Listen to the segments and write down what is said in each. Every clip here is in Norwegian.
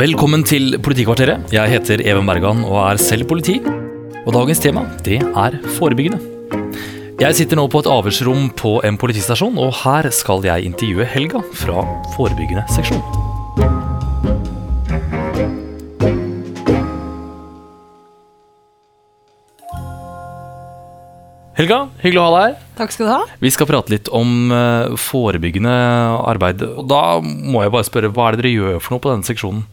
Velkommen til Politikvarteret. Jeg heter Even Bergan og er selv politi. Og dagens tema, det er forebyggende. Jeg sitter nå på et avhørsrom på en politistasjon, og her skal jeg intervjue Helga fra forebyggende seksjon. Helga, hyggelig å ha deg her. Takk skal du ha. Vi skal prate litt om eh, forebyggende arbeid. Og da må jeg bare spørre, hva er det dere gjør for noe på denne seksjonen?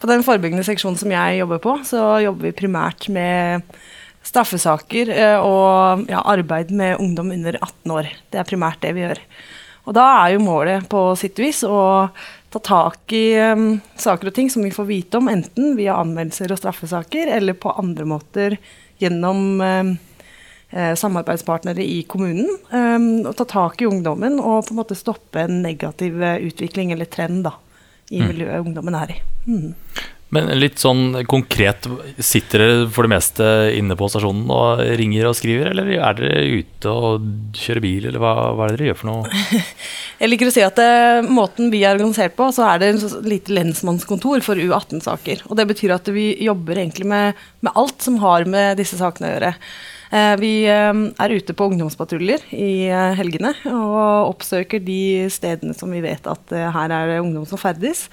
På den forebyggende seksjonen som jeg jobber på, så jobber vi primært med straffesaker eh, og ja, arbeid med ungdom under 18 år. Det er primært det vi gjør. Og da er jo målet på sitt vis å ta tak i um, saker og ting som vi får vite om, enten via anmeldelser og straffesaker, eller på andre måter gjennom um, samarbeidspartnere i kommunen. Um, og ta tak i ungdommen og på en måte stoppe en negativ utvikling eller trend da, i mm. miljøet ungdommen er i. Mm. Men litt sånn konkret, sitter dere for det meste inne på stasjonen og ringer og skriver, eller er dere ute og kjører bil, eller hva, hva er det dere gjør for noe? Jeg liker å si at det, eh, måten vi er organisert på, så er det et lite lensmannskontor for U18-saker. Og det betyr at vi jobber egentlig med, med alt som har med disse sakene å gjøre. Eh, vi eh, er ute på ungdomspatruljer i helgene og oppsøker de stedene som vi vet at her er det ungdom som ferdes.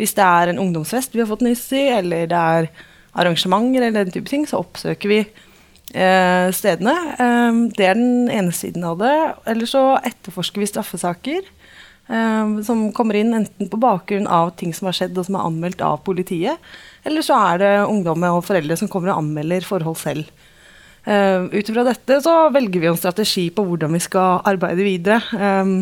Hvis det er en ungdomsfest vi har fått nyss i, eller det er arrangementer, eller den type ting, så oppsøker vi eh, stedene. Eh, det er den ene siden av det. Eller så etterforsker vi straffesaker eh, som kommer inn enten på bakgrunn av ting som har skjedd og som er anmeldt av politiet, eller så er det ungdom og foreldre som kommer og anmelder forhold selv. Uh, Ut ifra dette så velger vi en strategi på hvordan vi skal arbeide videre um,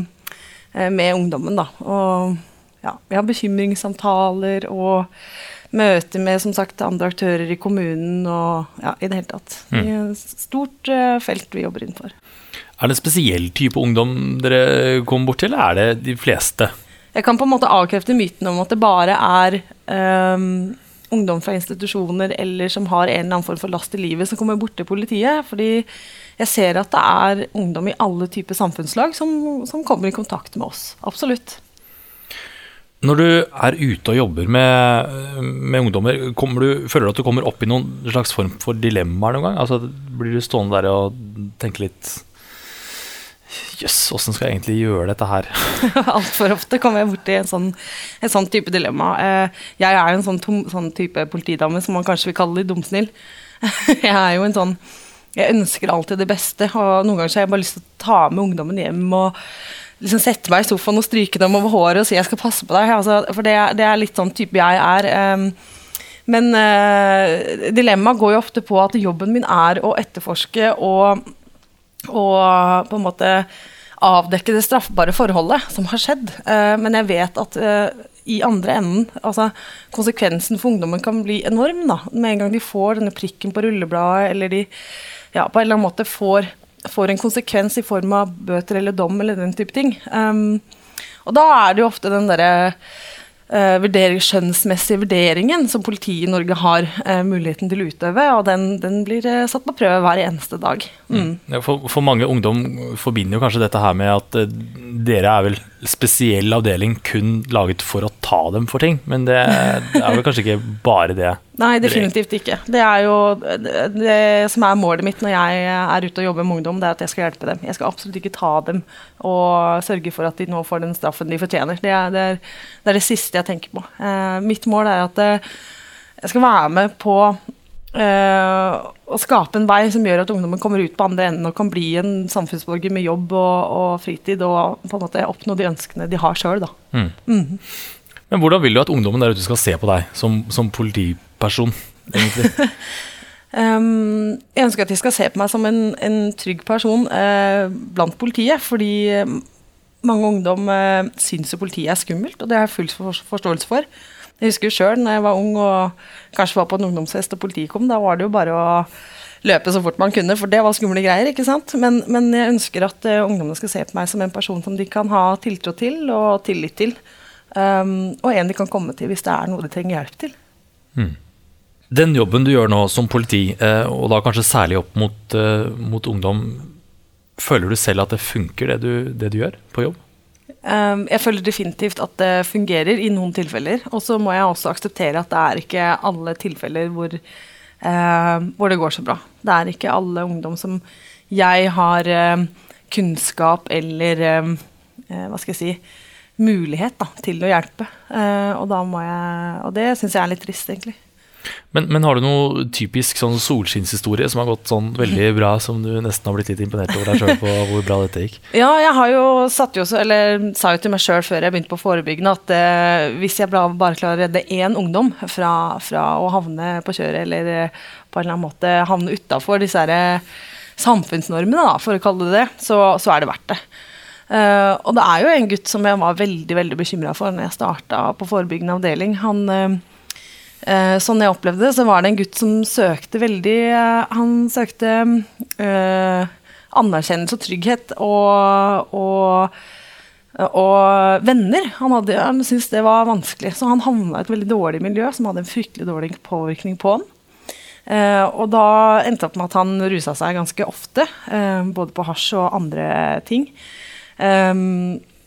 med ungdommen. Da. Og ja, vi har bekymringssamtaler og møter med som sagt, andre aktører i kommunen og ja, i det hele tatt. Mm. Det er et stort uh, felt vi jobber innenfor. Er det en spesiell type ungdom dere kommer bort til, eller er det de fleste? Jeg kan på en måte avkrefte myten om at det bare er um, ungdom fra institusjoner eller som har en eller annen form for last i livet, som kommer bort til politiet. Fordi jeg ser at det er ungdom i alle typer samfunnslag som, som kommer i kontakt med oss. Absolutt. Når du er ute og jobber med, med ungdommer, du, føler du at du kommer opp i noen slags form for dilemmaer noen gang? Altså, blir du stående der og tenke litt Jøss, yes, åssen skal jeg egentlig gjøre dette her? Altfor ofte kommer jeg borti en sånn, en sånn type dilemma. Eh, jeg er jo en sånn, tom, sånn type politidame som man kanskje vil kalle litt dumsnill. Jeg er jo en sånn Jeg ønsker alltid det beste, og noen ganger har jeg bare lyst til å ta med ungdommen hjem og liksom sette meg i sofaen og stryke dem over håret og si jeg skal passe på deg. Altså, for det, det, er litt sånn type jeg er. Um, men uh, dilemmaet går jo ofte på at jobben min er å etterforske og, og på en måte avdekke det straffbare forholdet som har skjedd. Uh, men jeg vet at uh, i andre enden, altså konsekvensen for ungdommen kan bli enorm. da, Med en gang de får denne prikken på rullebladet, eller de ja, på en eller annen måte får får en konsekvens i form av bøter eller dom eller den type ting. Um, og da er det jo ofte den derre uh, vurdering, skjønnsmessige vurderingen som politiet i Norge har uh, muligheten til å utøve, og den, den blir uh, satt på prøve hver eneste dag. Mm. mm. For, for, mange ungdom forbinder jo kanskje dette her med at dere er vel spesiell avdeling kun laget for å ta dem for ting, men det er vel kanskje ikke bare det? Nei, definitivt ikke. Det er jo det som er målet mitt når jeg er ute og jobber med ungdom, det er at jeg skal hjelpe dem. Jeg skal absolutt ikke ta dem og sørge for at de nå får den straffen de fortjener. Det er det, er, det, er det siste jeg tenker på. Eh, mitt mål er at eh, jeg skal være med på eh, å skape en vei som gjør at ungdommen kommer ut på andre enden og kan bli en samfunnsborger med jobb og, og fritid og på en måte oppnå de ønskene de har sjøl. Mm. Mm. Men hvordan vil du at ungdommen der ute skal se på deg som, som politiperson? um, jeg ønsker at de skal se på meg som en, en trygg person uh, blant politiet. Fordi eh, mange ungdom uh, syns jo politiet er skummelt, og det har jeg full forståelse for. Jeg husker jo sjøl da jeg var ung og kanskje var på en ungdomsfest og politiet kom. Da var det jo bare å løpe så fort man kunne, for det var skumle greier. ikke sant? Men, men jeg ønsker at uh, ungdommene skal se på meg som en person som de kan ha tiltro til og tillit til. Um, og en de kan komme til hvis det er noe de trenger hjelp til. Mm. Den jobben du gjør nå som politi, eh, og da kanskje særlig opp mot, uh, mot ungdom, føler du selv at det funker, det du, det du, gjør på jobb? Um, jeg føler definitivt at det fungerer i noen tilfeller. Og så må jeg også akseptere at det er ikke alle tilfeller hvor, uh, hvor det går så bra. Det er ikke alle ungdom som jeg har uh, kunnskap eller uh, hva skal jeg si mulighet da, til å hjelpe. og, da må jeg, og det syns jeg er litt trist, egentlig. Men, men, har du noe typisk sånn solskinnshistorie som har gått sånn veldig bra, som du nesten har blitt litt imponert over deg sjøl på hvor bra dette gikk? Ja, jeg har jo satt jo, eller sa jo til meg sjøl før jeg begynte på forebyggende at eh, hvis jeg bare klarer å redde én ungdom fra, fra, å havne på kjøret eller eh, på en eller annen måte havne utafor disse her, eh, samfunnsnormene, da, for å kalle det det, så, så er det verdt det. Uh, og det er jo en gutt som jeg var veldig veldig bekymra for når jeg starta på forebyggende avdeling. Han uh, sånn jeg opplevde det, så var det en gutt som søkte veldig Han søkte anerkjennelse og trygghet og, og, og venner. Han, hadde, han syntes det var vanskelig, så han havna i et veldig dårlig miljø som hadde en fryktelig dårlig påvirkning på han. Eh, og da endte det opp med at han rusa seg ganske ofte, eh, både på hasj og andre ting. Eh,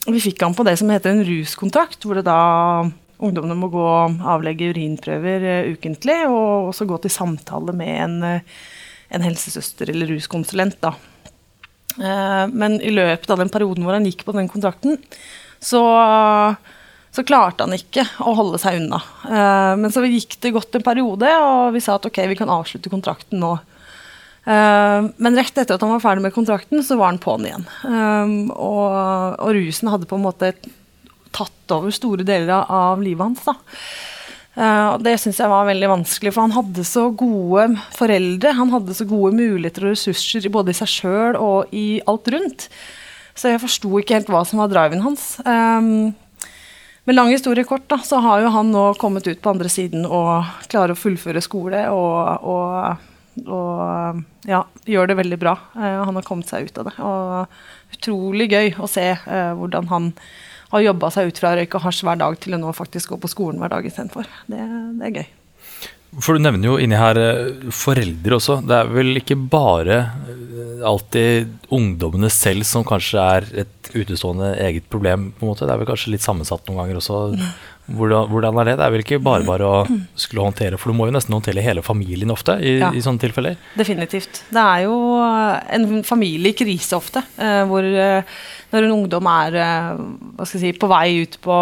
vi fikk han på det som heter en ruskontrakt, hvor det da ungdommene må gå og avlegge urinprøver uh, ukentlig, og også gå til samtale med en, uh, en helsesøster eller ruskonsulent. Da. Uh, men i løpet av den perioden hvor han gikk på den kontrakten, så, så klarte han ikke å holde seg unna. men så gikk det godt en periode, og vi sa at ok, vi kan avslutte kontrakten nå. Men rett etter at han var ferdig med kontrakten, så var han på'n igjen. og, og rusen hadde på en måte tatt over store deler av livet hans. da. Og det syns jeg var veldig vanskelig, for han hadde så gode foreldre. Han hadde så gode muligheter og ressurser både i seg sjøl og i alt rundt. Så jeg forsto ikke helt hva som var driven hans. Med lang historie kort, da, så har jo han nå kommet ut på andre siden og klarer å fullføre skole og, og, og ja, gjør det veldig bra. Uh, han har kommet seg ut av det. Og utrolig gøy å se uh, hvordan han har jobba seg ut fra røyk og hasj hver dag til å nå faktisk gå på skolen hver dag istedenfor. Det, det er gøy. For Du nevner jo inni her eh, foreldre også. Det er vel ikke bare eh, alltid ungdommene selv som kanskje er et utestående eget problem? på en måte. Det er vel kanskje litt sammensatt noen ganger også. Hvordan, hvordan er det? Det er vel ikke bare bare å skulle håndtere, for du må jo nesten håndtere hele familien ofte i, ja, i sånne tilfeller? Definitivt. Det er jo en familie i krise ofte, eh, hvor når en ungdom er hva skal jeg si, på vei ut på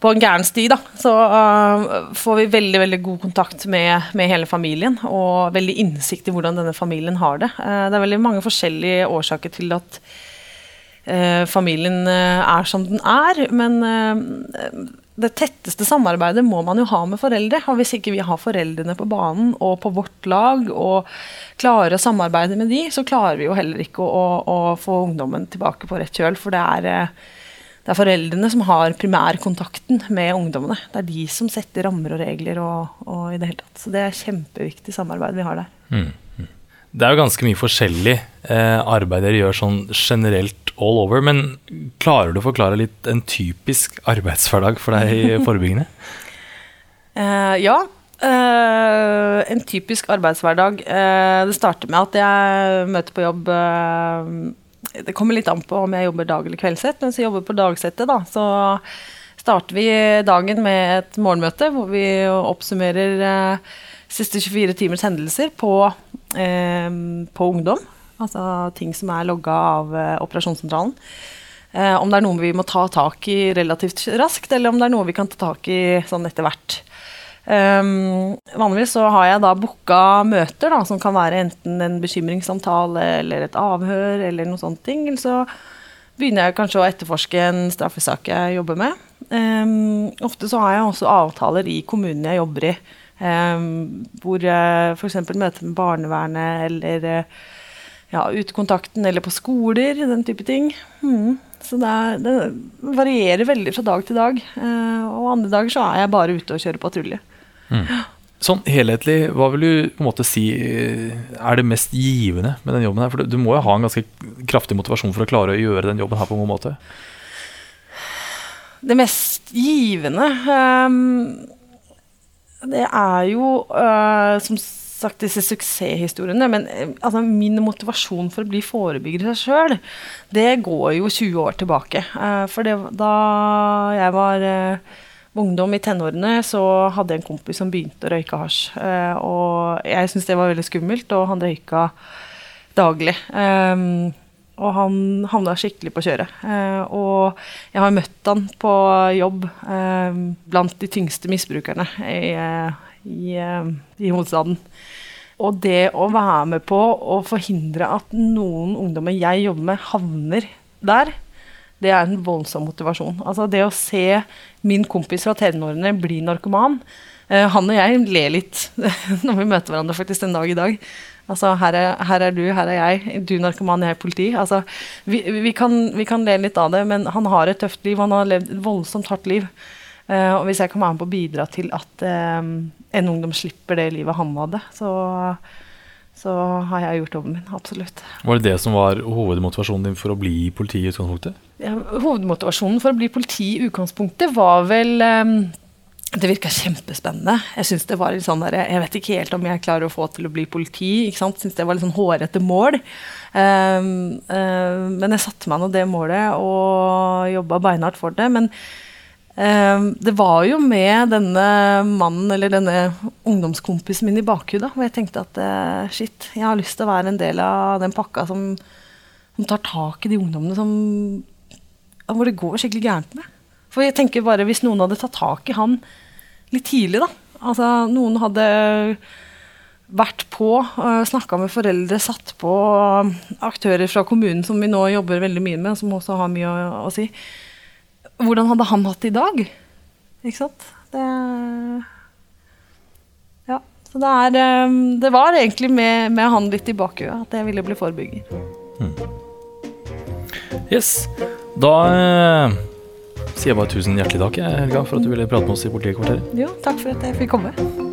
på en gæren sti, da, så uh, får vi veldig veldig god kontakt med, med, hele familien. Og veldig innsikt i hvordan denne familien har det. Uh, det er veldig mange forskjellige årsaker til at familien er som den er. Men det tetteste samarbeidet må man jo ha med foreldre. Og hvis ikke vi har foreldrene på banen og på vårt lag og klarer å samarbeide med de, så klarer vi jo heller ikke å, å, å få ungdommen tilbake på rett kjøl. For det er det er foreldrene som har primærkontakten med ungdommene. Det er de som setter rammer og regler og, og i det hele tatt. Så det er kjempeviktig samarbeid vi har der. Mm. mm. Det er jo ganske mye forskjellig eh, arbeid dere gjør sånn generelt all over. Men klarer du å forklare litt en typisk arbeidshverdag for deg i forebyggende? uh, ja. Uh, en typisk arbeidshverdag. Uh, det starter med at jeg møter på jobb det kommer litt an på om jeg jobber dag- eller kveldssett. Mens jeg jobber på dagsettet, da, så starter vi dagen med et morgenmøte hvor vi oppsummerer eh, siste 24 timers hendelser på, eh, på ungdom. Altså ting som er logga av eh, operasjonssentralen. Eh, om det er noe vi må ta tak i relativt raskt, eller om det er noe vi kan ta tak i sånn etter hvert. Um, vanligvis så har jeg da booka møter, da, som kan være enten en bekymringssamtale eller et avhør eller noen sånne ting. Eller så begynner jeg kanskje å etterforske en straffesak jeg jobber med. Um, ofte så har jeg også avtaler i kommunen jeg jobber i, um, hvor jeg f.eks. møter med barnevernet eller ja, utekontakten eller på skoler, den type ting. Mm. Så det, er, det, varierer veldig fra dag til dag. Eh, og andre dager så er jeg bare ute og kjører patrulje. Mm. Sånn helhetlig, hva vil du på en måte si eh, er det mest givende med den jobben her? For du må jo ha en ganske kraftig motivasjon for å klare å gjøre den jobben her på en god måte? Det mest givende um, Det er jo uh, som sagt disse suksesshistoriene, men eh, altså, min motivasjon for å bli forebygger sjøl, det går jo 20 år tilbake. Eh, for det, da jeg var eh, ungdom i tenårene, så hadde jeg en kompis som begynte å røyke hasj. Og jeg syntes det var veldig skummelt, og han røyka daglig. Og han havna skikkelig på kjøret. Eh, og jeg har møtt han på jobb eh, blant de tyngste misbrukerne i, i, i, hovedstaden. Og det å være med på å forhindre at noen ungdommer jeg jobber med, havner der, det er en voldsom motivasjon. Altså det å se min kompis fra tenårene bli narkoman Han og jeg ler litt når vi møter hverandre faktisk en dag i dag. Altså, her er, her er, du, her er jeg. Du narkoman, jeg er politi. Altså, vi, vi, kan, vi, kan, le litt av det, men han har et tøft liv. Han har levd et voldsomt hardt liv. Uh, og hvis jeg kan være med på å bidra til at uh, en ungdom slipper det livet han hadde, så, så har jeg gjort jobben min. Absolutt. Var det det som var hovedmotivasjonen din for å bli politi i utgangspunktet? Ja, hovedmotivasjonen for å bli politi i utgangspunktet var vel um, det virka kjempespennende. Jeg synes det var litt sånn der, jeg vet ikke helt om jeg klarer å få til å bli politi. ikke sant? Syns det var litt sånn hårete mål. Um, um, men jeg satte meg nå det målet og jobba beinhardt for det. Men det var jo med denne mannen eller denne ungdomskompisen min i bakhudet hvor jeg tenkte at uh, shit, jeg har lyst til å være en del av den pakka som, som tar tak i de ungdommene som, hvor det går skikkelig gærent med. For jeg tenker bare hvis noen hadde tatt tak i han litt tidlig, da. Altså noen hadde vært på, uh, snakka med foreldre, satt på aktører fra kommunen som vi nå jobber veldig mye med, som også har mye å, å si. Hvordan hadde han hatt det i dag? Ikke sant? Det Ja. Så det er um, Det var egentlig med, med han litt i bakhuet at jeg ville bli forebygger. Hmm. Yes. Da uh sier jeg bare tusen hjertelig takk Helga, for at du ville prate med oss i Politikvarteret. Jo, takk for at jeg fikk komme.